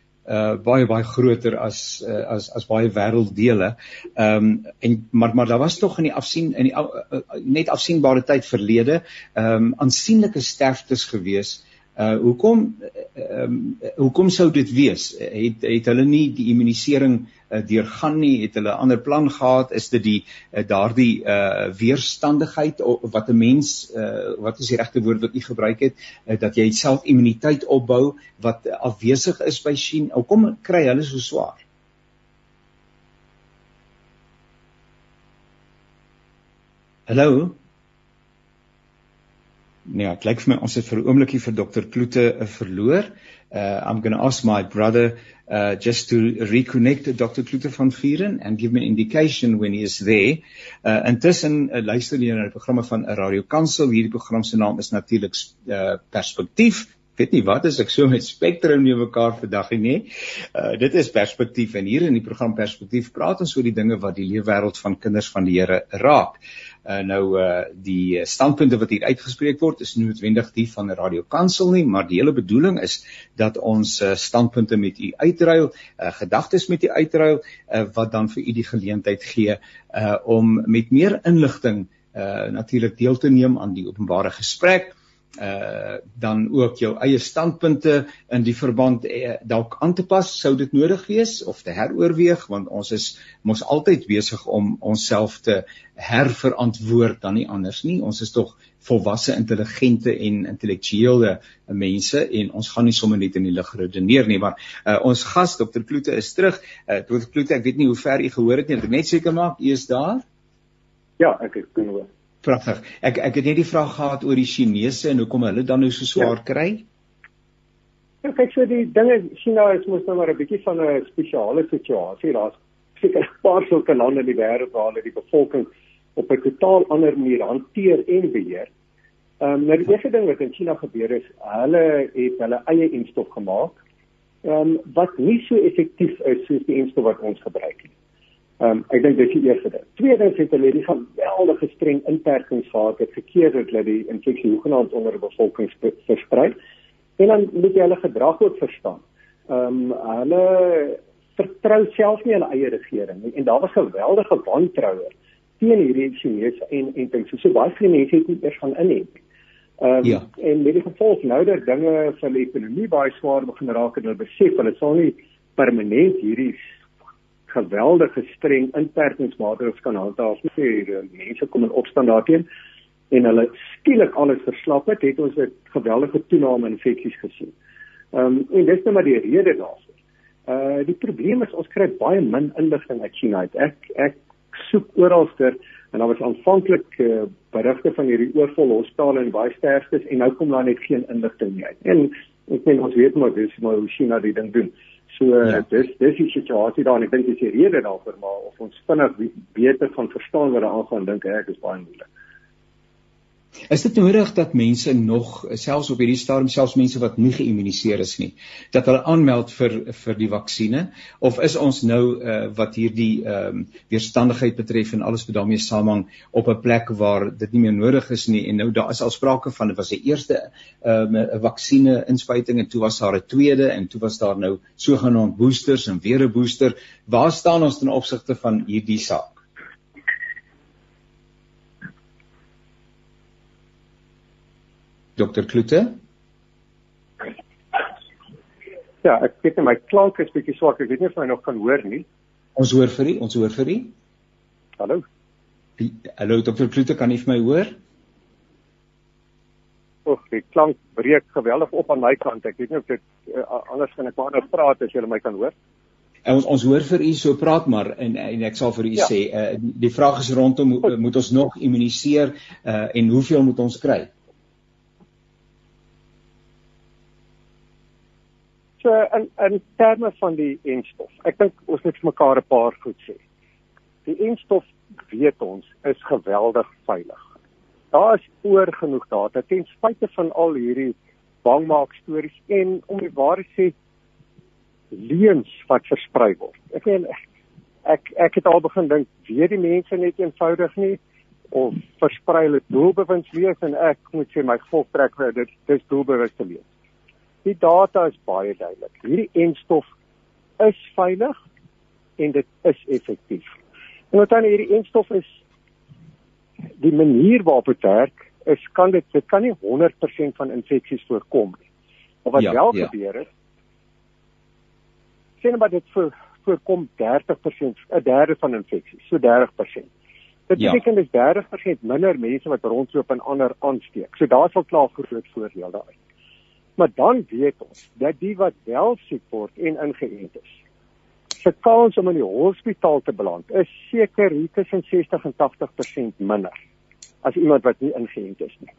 baie baie groter as uh, as as baie wêrelddele. Ehm um, en maar maar daar was tog in die afsien in die uh, net afsienbare tyd verlede ehm um, aansienlike sterftes gewees Uh hoekom ehm um, hoekom sou dit wees? Het het hulle nie die immunisering uh, deurgaan nie? Het hulle 'n ander plan gehad? Is dit die uh, daardie uh weerstandigheid wat 'n mens uh wat is die regte woord wat u gebruik het uh, dat jy self immuniteit opbou wat afwesig is by Shin? Hoekom kry hulle so swaar? Hallo? Nee, dit lyk vir my ons het vir 'n oombliekie vir Dr Kloete verloor. Uh I'm going to ask my brother uh just to reconnect Dr Kloete van Vieren and give me an indication when he is there. Uh intussen uh, luister jy na die programme van Radio Kansel. Hierdie program se naam is natuurlik uh Perspektief. Ek weet nie wat is ek so met Spectrum nie mekaar vandag nie. Uh dit is Perspektief en hier in die program Perspektief praat ons oor die dinge wat die leefwêreld van kinders van die Here raak. Uh, nou uh die standpunte wat hier uitgespreek word is nie noodwendig die van Radio Kansel nie, maar die hele bedoeling is dat ons uh, standpunte met u uitruil, uh gedagtes met u uitruil uh wat dan vir u die geleentheid gee uh om met meer inligting uh natuurlik deel te neem aan die openbare gesprek uh dan ook jou eie standpunte in die verband uh, dalk aan te pas. Sou dit nodig wees of te heroorweeg? Want ons is mos altyd besig om onsself te herverantwoord dan nie anders nie. Ons is tog volwasse intelligente en intellektuele mense en ons gaan nie sommer net in die lug redeneer nie. Maar uh, ons gas dokter Kloete is terug. Uh, dokter Kloete ek weet nie hoe ver u gehoor het nie. Ek net seker maak u is daar? Ja ek kan hoor Pragtig. Ek ek het net die vraag gehad oor die Chinese en hoekom hulle dan nou so swaar ja. kry. Ja, kyk so die dinge China is mos nou maar 'n bietjie van 'n spesiale situasie. Daar's seker 'n paar sulke lande in die wêreld waar hulle die bevolking op 'n totaal ander manier hanteer en beheer. Ehm um, nou die eerste ding wat in China gebeur is, hulle het hulle eie enstof gemaak. Ehm um, wat nie so effektief is soos die enstof wat ons gebruik nie. Ehm um, ek dink dit is die eerste ding. Tweedens het hulle die geweldige streng inperkings gehad wat gekeer dat die infeksie hoegenaamd onder die bevolking versprei. En dan moet jy hulle gedrag ook verstaan. Ehm um, hulle vertrou self nie hulle eie regering nie en daar was geweldige wantroue teen hierdie Chinese en en dink so, so baie van die mense het nie eers van in het. Ehm um, ja. en met die gevolg nou dat dinge vir die ekonomie baie swaar begin raak en hulle besef hulle sal nie permanent hierdie geweldige streng inperkingsmaatreëls kan handhaaf nie. Mense kom in opstand daarteen en hulle skielik alles verslap het, het ons 'n geweldige toename in infeksies gesien. Ehm um, en dis net nou maar die rede daarvoor. Uh die probleem is ons kry baie min inligting uit China. Ek ek soek oralster en daar was aanvanklik uh, berigte van hierdie oorvol hospitale en baie sterftes en nou kom daar net geen inligting nie uit. En ek meen ons weet maar dis maar hoe China die ding doen. So ja. dis dis die situasie daar en ek dink dis die rede daarvoor maar of ons vinnig beter van verstaan wat daar aangaan dink ek is baie moeilik. Is dit nodig dat mense nog selfs op hierdie stadium selfs mense wat nie geïmmuniseer is nie dat hulle aanmeld vir vir die vaksinne of is ons nou uh, wat hierdie ehm um, weerstandigheid betref en alles wat daarmee saamhang op 'n plek waar dit nie meer nodig is nie? En nou daar is al sprake van dit was 'n eerste ehm um, vaksinne inspuiting en toe was daar 'n tweede en toe was daar nou sogenaamd boosters en weer 'n booster. Waar staan ons ten opsigte van hierdie saak Dr Kloete? Ja, ek weet my klank is bietjie swak. Ek weet nie of jy nog kan hoor nie. Ons hoor vir u, ons hoor vir u. Hallo. Hallo Dr Kloete, kan u vir my hoor? Och, die klank breek geweldig op aan my kant. Ek weet nie of dit uh, anders gaan ek maar nou praat as jy my kan hoor. En ons ons hoor vir u so praat maar en en ek sal vir u ja. sê uh, die vraag is rondom moet ons nog immuniseer uh, en hoeveel moet ons kry? So in in terme van die enstof. Ek dink ons moet vir mekaar 'n paar goed sê. Die enstof weet ons is geweldig veilig. Daar is oor genoeg data ten spyte van al hierdie bangmaak stories en om die waarheid sê leuns wat versprei word. Ek meen ek ek het al begin dink weet die mense net eenvoudig nie of versprei hulle doelbewus lees en ek moet sê my gevolgtrek dit dis doelbewus te lees. Die data is baie duidelik. Hierdie enstof is veilig en dit is effektief. En wat dan hierdie enstof is die manier waarop dit werk is kan dit dit kan nie 100% van infeksies voorkom nie. Maar wat ja, wel ja. gebeur is sien maar dit voor, voorkom 30% 'n derde van infeksies, so 30%. Dit ja. beteken dis 30% minder mense wat rondloop en ander aansteek. So daar sal klaar groot voordeel daar uit. Maar dan weet ons dat die wat wel siek word en ingeënt is, se kans om in die hospitaal te beland is seker hier tussen 60 en 80% minder as iemand wat nie ingeënt is nie.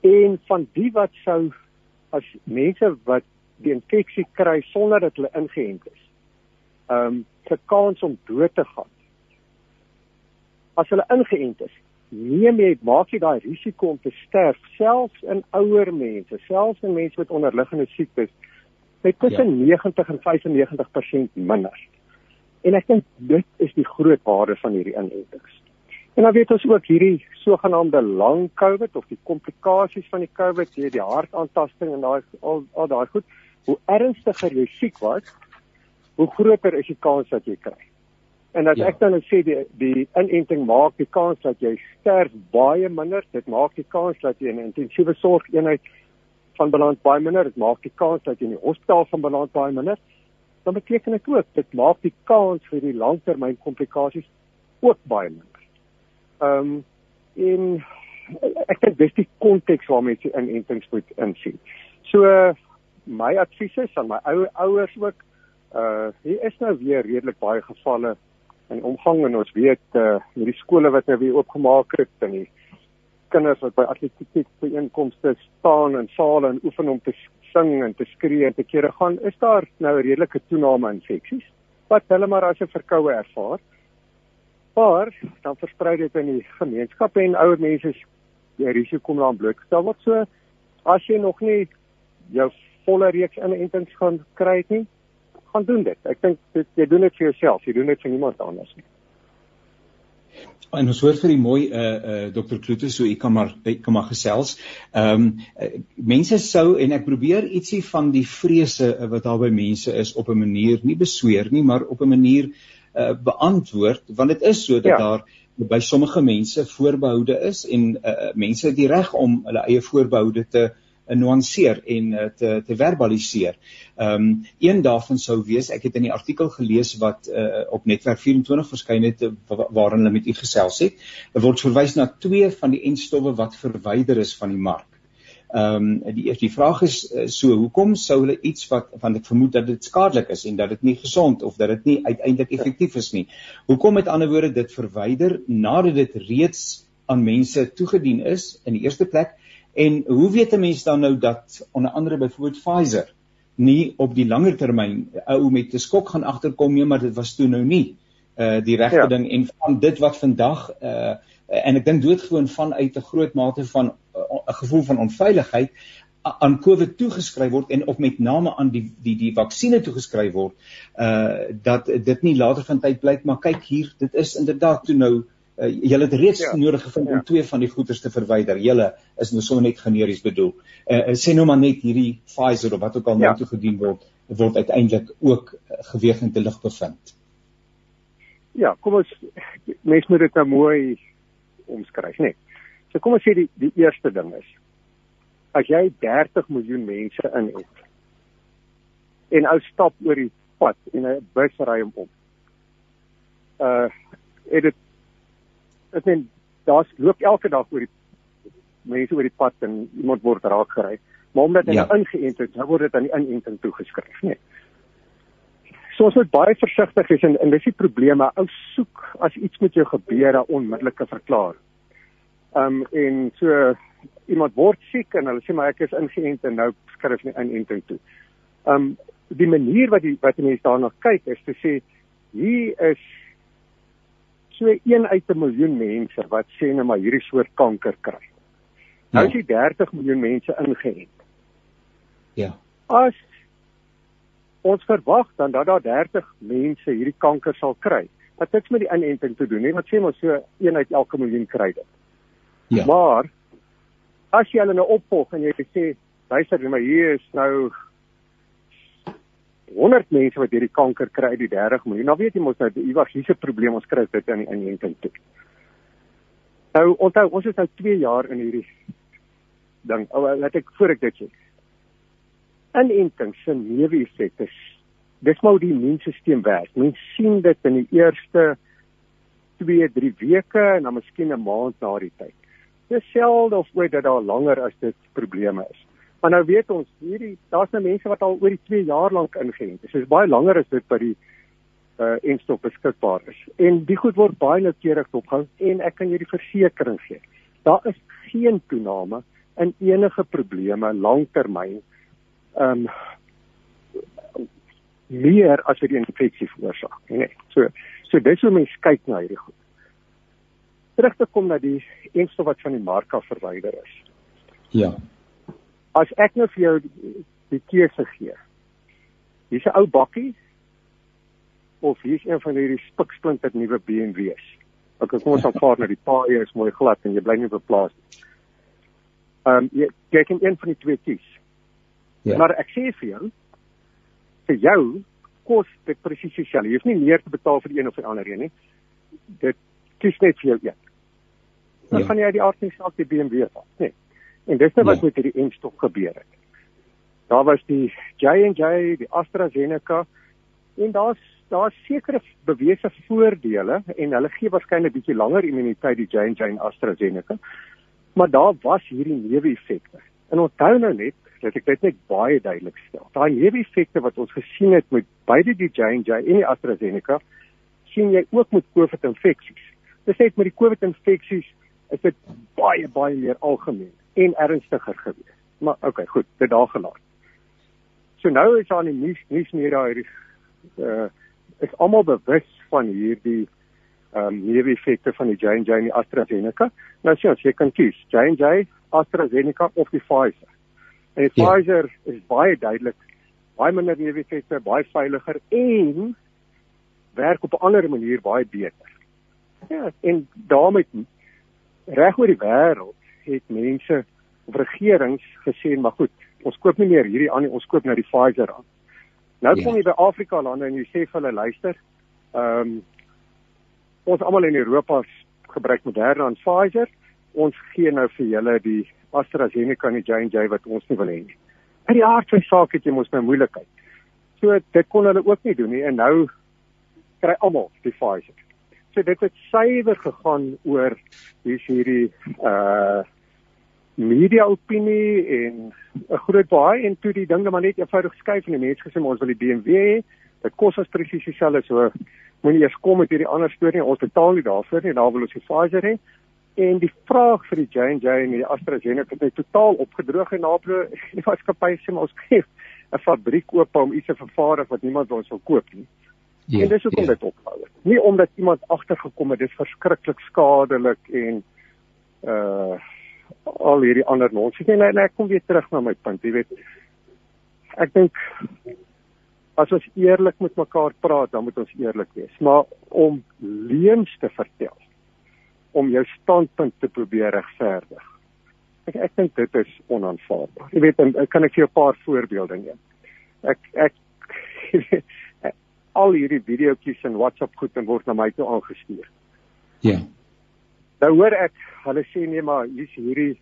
En van die wat sou as mense wat die infeksie kry sonder dat hulle ingeënt is, ehm um, se kans om dood te gaan. As hulle ingeënt is, neem jy maak jy daai risiko om te sterf selfs in ouer mense, selfs in mense met onderliggende siektes met tussen ja. 90 en 95% minder. En ek dink dit is die groot waarde van hierdie inentings. En dan weet ons ook hierdie sogenaamde lang COVID of die komplikasies van die COVID, die, die hartaantasting en daai al al daai goed, hoe ernstiger jy siek was, hoe groter is die kans dat jy kry. En as ja. ek dan sê die die inenting maak die kans dat jy sterf baie minder, dit maak die kans dat jy in 'n intensiewe sorgeenheid van beland baie minder, dit maak die kans dat jy in die hospitaal van beland baie minder, dan beteken dit ook dit maak die kans vir die langtermyn komplikasies ook baie minder. Ehm um, en ek dink dis die konteks waarmee jy inentings moet insien. So my advies is aan my ou ouers ook uh hier is nou weer redelik baie gevalle in omgang en ons weet uh hierdie skole wat nou weer oopgemaak het en die kinders wat by atletiek byeenkomste staan en sale en oefen om te sing en te skree en te kere gaan, is daar nou 'n redelike toename in infeksies wat hulle maar as 'n verkoue ervaar. Maar dan versprei dit in die gemeenskap en ouer mense die risiko om daaraan blootgestel word. So as jy nog nie jou volle reeks inentings gaan kry nie, gaan doen dit. Ek dink jy doen dit vir jouself, jy doen dit vir niemand anders nie. En ons hoor vir die mooi uh uh Dr. Kloete so ek kan maar ek kan maar gesels. Ehm um, uh, mense sou en ek probeer ietsie van die vrese uh, wat daar by mense is op 'n manier nie besweer nie, maar op 'n manier uh beantwoord want dit is so dat ja. daar by sommige mense voorbehoude is en uh mense het die reg om hulle eie voorbehoude te uh nuanceer en uh, te te verbaliseer. Ehm um, een daarvan sou wees ek het in die artikel gelees wat uh, op netwerk 24 verskyn het waarin hulle met u gesels het. Er word verwys na twee van die enstowwe wat verwyder is van die mark. Ehm um, die die vraag is uh, so hoekom sou hulle iets wat want ek vermoed dat dit skadelik is en dat dit nie gesond of dat dit nie uiteindelik effektief is nie. Hoekom met ander woorde dit verwyder nadat dit reeds aan mense toegedien is in die eerste plek En hoe weet 'n mens dan nou dat onder andere byvoorbeeld Pfizer nie op die langer termyn ou met 'n skok gaan agterkom nie, maar dit was toe nou nie uh die regte ja. ding en van dit wat vandag uh en ek dink doodgewoon vanuit 'n groot mate van 'n uh, gevoel van onveiligheid aan COVID toegeskryf word en of met name aan die die die vaksines toegeskryf word uh dat dit nie later van tyd blyk maar kyk hier dit is inderdaad toe nou uh, julle het reeds ja. nodig gevind ja. om twee van die goederes te verwyder. Julle is nou sommer net generies bedoel. Uh, sê nou maar net hierdie Pfizer of wat ook al nou ja. toe gedien word word uiteindelik ook geweg in te lig bevind. Ja, kom ons mens moet dit nou mooi omskryf, nee. So kom ons sê die die eerste ding is as jy 30 miljoen mense in het en ou stap oor die pad en 'n bus ry hom om. Uh het dit ek meen daar's loop elke dag oor die mense oor die pad en iemand word raak gery. Maar omdat hy ja. Nou ingeënt is, nou word dit aan die inenting toegeskryf, nee. So ons moet baie versigtig wees en en dis die probleme. Ou soek as iets met jou gebeur 'n onmiddellike verklaring. Um en so iemand word siek en hulle sê maar ek is ingeënt en nou skryf nie inenting toe. Um die manier wat die wat mense daarna kyk is te sê hier is so 1 uit 'n miljoen mense wat sê net maar hierdie soort kanker kry. Nou is jy 30 miljoen mense ingeënt. Ja. As ons verwag dan dat daar 30 mense hierdie kanker sal kry, Wat niks met die inenting te doen nie, wat sê maar so een uit elke miljoen kry dit. Ja. Maar as jy hulle nou opvolg en jy sê, luister, maar hier is nou 100 mense wat hierdie kanker kry uit die 30 miljoen. Nou weet jy mos nou iewers hierse probleem ons kry dit in die inenting toe. Nou onthou ons is nou 2 jaar in hierdie ding. Ou laat ek voor ek dit sê. Inenting se neeweffekte. Dis maar hoe die immuunstelsel werk. Mens sien dit in die eerste 2, 3 weke en dan miskien 'n maand na die tyd. Dis selde of ooit dat daar langer as dit probleme is. Maar nou weet ons hierdie daar's nou mense wat al oor die 2 jaar lank ingeënt is. Dit is baie langer as dit by die uh enstop beskikbaar is. En die goed word baie noukeurig opgehou en ek kan julle versekering gee. Daar is geen toename in enige probleme langtermyn. Um meer as wat die infeksie veroorsaak, nee. So so dis hoe mense kyk na hierdie goed. Terug te kom na die enstof wat van die mark af verwyder is. Ja. As ek nou vir jou die, keuse gee. Hier's 'n ou bakkie of hier's een van hierdie spiksplinter nuwe BMW's. Ok, kom ons aanvaar nou die paaie is mooi glad en jy bly nie beplaas nie. Ehm um, jy jy kan een van die twee kies. Ja. Maar ek sê vir jou vir jou kos dit presies dieselfde. Jy hoef nie meer te betaal vir die een of die ander een nie. Dit kies net vir jou een. Dan ja. gaan jy die aard nie saak die BMW vat, nee. En dis net wat ja. met hierdie enstof gebeur het. Daar was die J&J, die AstraZeneca en daar's daar's sekere bewese voordele en hulle gee waarskynlik bietjie langer immuniteit die J&J en AstraZeneca. Maar daar was hierdie neeweffekte. En onthou nou net dat ek dit net baie duidelik stel. Daai neeweffekte wat ons gesien het met beide die J&J en die AstraZeneca, sien jy ook met COVID-infeksies. Dis net met die COVID-infeksies is dit baie baie meer algemeen en ernstiger gewees. Maar okay, goed, dit daar gelaat. So nou is aan die nuus nuus meer daar hierdie uh is almal bewus van hierdie ehm um, neeweffekte van die J&J en die AstraZeneca. Nou sien ons jy kan kies J&J, AstraZeneca of die Pfizer. En die ja. Pfizer is baie duidelik baie minder neeweffekte, baie veiliger en werk op 'n ander manier baie beter. Ja, en daarmee reg oor die wêreld het mense of regerings gesê maar goed, ons koop nie meer hierdie aan nie, ons koop nou die Pfizer aan. Nou ja. kom jy by Afrika lande en jy sê vir hulle luister, ehm um, ons almal in Europa gebruik Moderna en Pfizer. Ons gee nou vir julle die AstraZeneca en die J&J wat ons nie wil hê nie. In die aard van saak het jy mos nou moeilikheid. So dit kon hulle ook nie doen nie en nou kry almal die Pfizer. So dit het suiwer gegaan oor hier's hierdie uh media opinie en 'n groot baie en toe die dinge maar net eenvoudig skuif en die mense gesê ons wil die BMW hê. Dit kos ons presies dieselfde so moenie eers kom met hierdie ander storie ons betaal nie daarvoor nie. Daar wil ons die Pfizer hê. En die vraag vir die J&J en die AstraZeneca het net totaal opgedroog en naby die maatskappy sê maar ons gee 'n fabriek oop om iets te vervaardig wat niemand ons wil koop nie. Ja, en dis hoekom ja. dit ophou. Nie omdat iemand agtergekom het dit is verskriklik skadelik en uh al hierdie ander nonsens nie. Nee, nee, ek kom weer terug na my punt. Jy weet ek dink as ons eerlik met mekaar praat, dan moet ons eerlik wees. Maar om leuns te vertel om jou standpunt te probeer regverdig. Ek ek dink dit is onaanvaarbaar. Jy weet, en, kan ek vir jou 'n paar voorbeelde gee? Ek ek al hierdie videoetjies in WhatsApp goed en word na my toe aangestuur. Ja. Nou hoor ek hulle sê nee maar hier's hierdie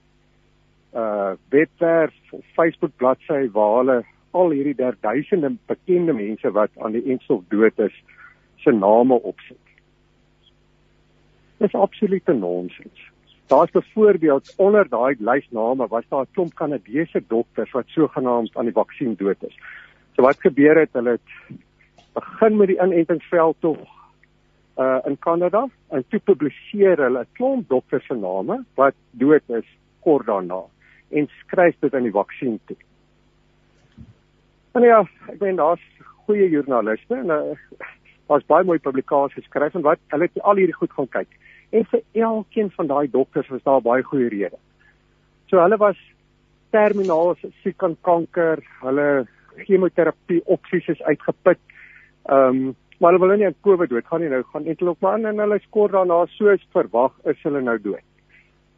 uh webwerf of Facebook bladsy waar hulle al hierdie derduisende bekende mense wat aan die enstof dood is se name opsit. Dis absolute nonsens. Daar's byvoorbeeld onder daai lys name was daar 'n klomp Kanadese dokters wat sogenaamd aan die vaksin dood is. So wat gebeur het, hulle het begin met die inentingsveld tog uh in Kanada en toe publiseer hulle 'n klomp dokters se name wat dood is kort daarna en skryf dit in die vaksin toe. En ja, ek meen daar's goeie joernaliste en uh, daar's baie mooi publikasies geskryf en wat hulle het al hierdie goed gaan kyk. En vir elkeen van daai dokters was daar baie goeie redes. So hulle was terminaal siek aan kanker, hulle chemoterapie opsies is uitgeput. Ehm um, Maar hulle wil nie aan COVID doodgaan nie. Nou gaan eintlik ook maar en hulle skor daarna soos verwag is hulle nou dood.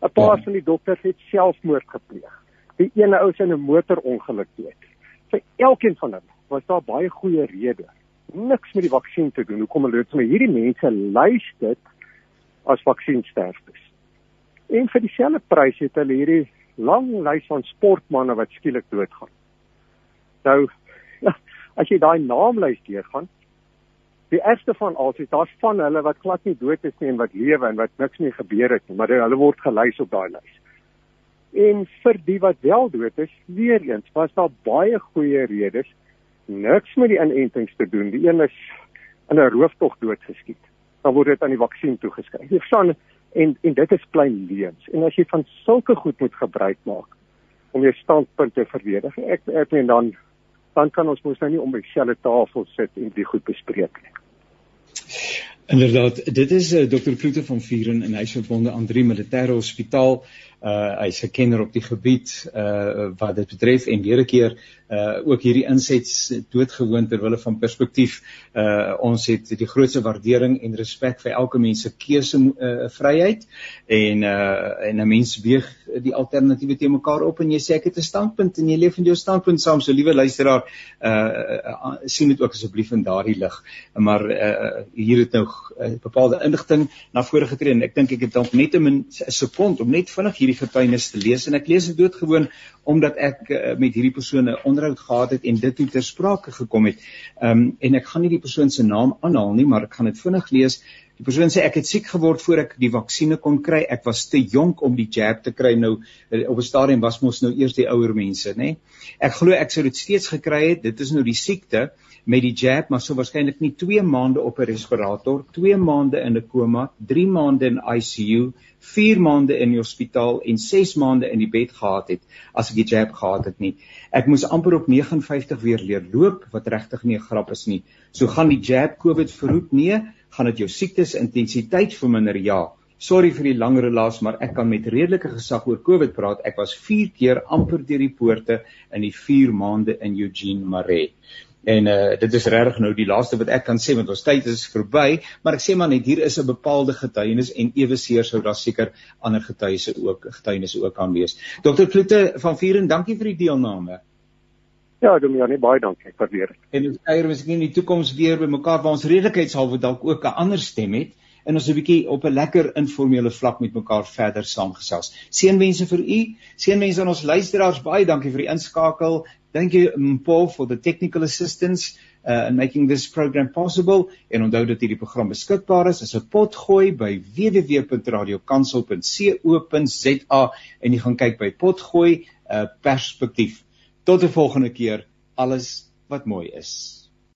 'n Paar ja. van die dokters het selfmoord gepleeg. Die ene ou se in 'n motorongeluk dood. Vir elkeen van hulle was daar baie goeie redes. Niks met die vaksin te doen. Hoekom hulle dit met hierdie mense dit as vaksiensterftes. En vir dieselfde prys het hulle hierdie lang lys van sportmense wat skielik doodgaan. Nou ja, as jy daai naamlys deurgaan, die eerste van al is daar's van hulle wat glad nie dood is nie en wat lewe en wat niks mee gebeur het nie, maar hulle word gelys op daai lys. En vir die wat wel dood is, weer eens, was daar baie goeie redes niks met die inentings te doen. Die een is in 'n rooftog doodgeskiet. Dan word dit aan die vaksin toegeskryf. Jy verstaan en en dit is klein leuns. En as jy van sulke goed moet gebruik maak om jou standpunt te verdedig, ek ek meen dan dan kan ons mos nou nie om dieselfde tafel sit en dit goed bespreek nie. Inderdaad, dit is uh, eh, Dr. Kloete van Vieren en hy's verbonde aan drie militêre hospitaal. Uh hy's 'n kenner op die gebied uh wat dit betref en weer 'n keer uh ook hierdie insets doodgewoon ter wille van perspektief. Uh ons het die grootste waardering en respek vir elke mens se keuse uh vryheid en uh en 'n mens weeg die alternatiewe te mekaar op en jy sê ek het 'n standpunt en jy leef in jou standpunt saam. So liewe luisteraar, uh, uh sien dit ook asseblief in daardie lig. Maar uh hier het nou uh, bepaalde inligting na vore getree en ek dink ek het dalk net 'n sekond om net vinnig hierdie getuienis te lees en ek lees dit doodgewoon omdat ek uh, met hierdie persone onderhoud gehad het en dit toe ter sprake gekom het. Ehm um, en ek gaan nie die persoon se naam aanhaal nie, maar ek gaan dit vinnig lees. Die persoon sê ek het siek geword voor ek die vaksines kon kry. Ek was te jonk om die jab te kry. Nou eh, op 'n stadium was mos nou eers die ouer mense, nê? Ek glo ek sou dit steeds gekry het. Dit is nou die siekte met die jab, maar sou waarskynlik nie 2 maande op 'n respirator, 2 maande in 'n koma, 3 maande in ICU 4 maande in die hospitaal en 6 maande in die bed gehad het as ek die jab gehad het nie. Ek moes amper op 59 weer leer loop wat regtig nie 'n grap is nie. So gaan die jab COVID verhoed? Nee, gaan dit jou siektes intensiteit verminder? Ja. Sorry vir die lang relaas, maar ek kan met redelike gesag oor COVID praat. Ek was 4 keer amper deur die poorte in die 4 maande in Eugene Marais. En uh dit is regtig nou die laaste wat ek kan sê want ons tyd is verby, maar ek sê maar net hier is 'n bepaalde getuienis en ewe seer sou daar seker ander getuienisse ook getuienisse ook kan wees. Dr. Kloete van Vieren, dankie vir die deelname. Ja, Dominee, nee, baie dankie. Waardeer dit. En ons kuier miskien in die toekoms weer by mekaar waar ons redelikheidshalwe dalk ook 'n ander stem het en ons 'n bietjie op 'n lekker informele vlak met mekaar verder saamgesels. Seënwense vir u, seënwense aan ons luisteraars. Baie dankie vir die inskakel. Thank you Paul for the technical assistance uh, in making this program possible en onthou dat hierdie program beskikbaar is as 'n potgooi by www.radiokansel.co.za en jy gaan kyk by potgooi uh, perspektief. Tot 'n volgende keer. Alles wat mooi is.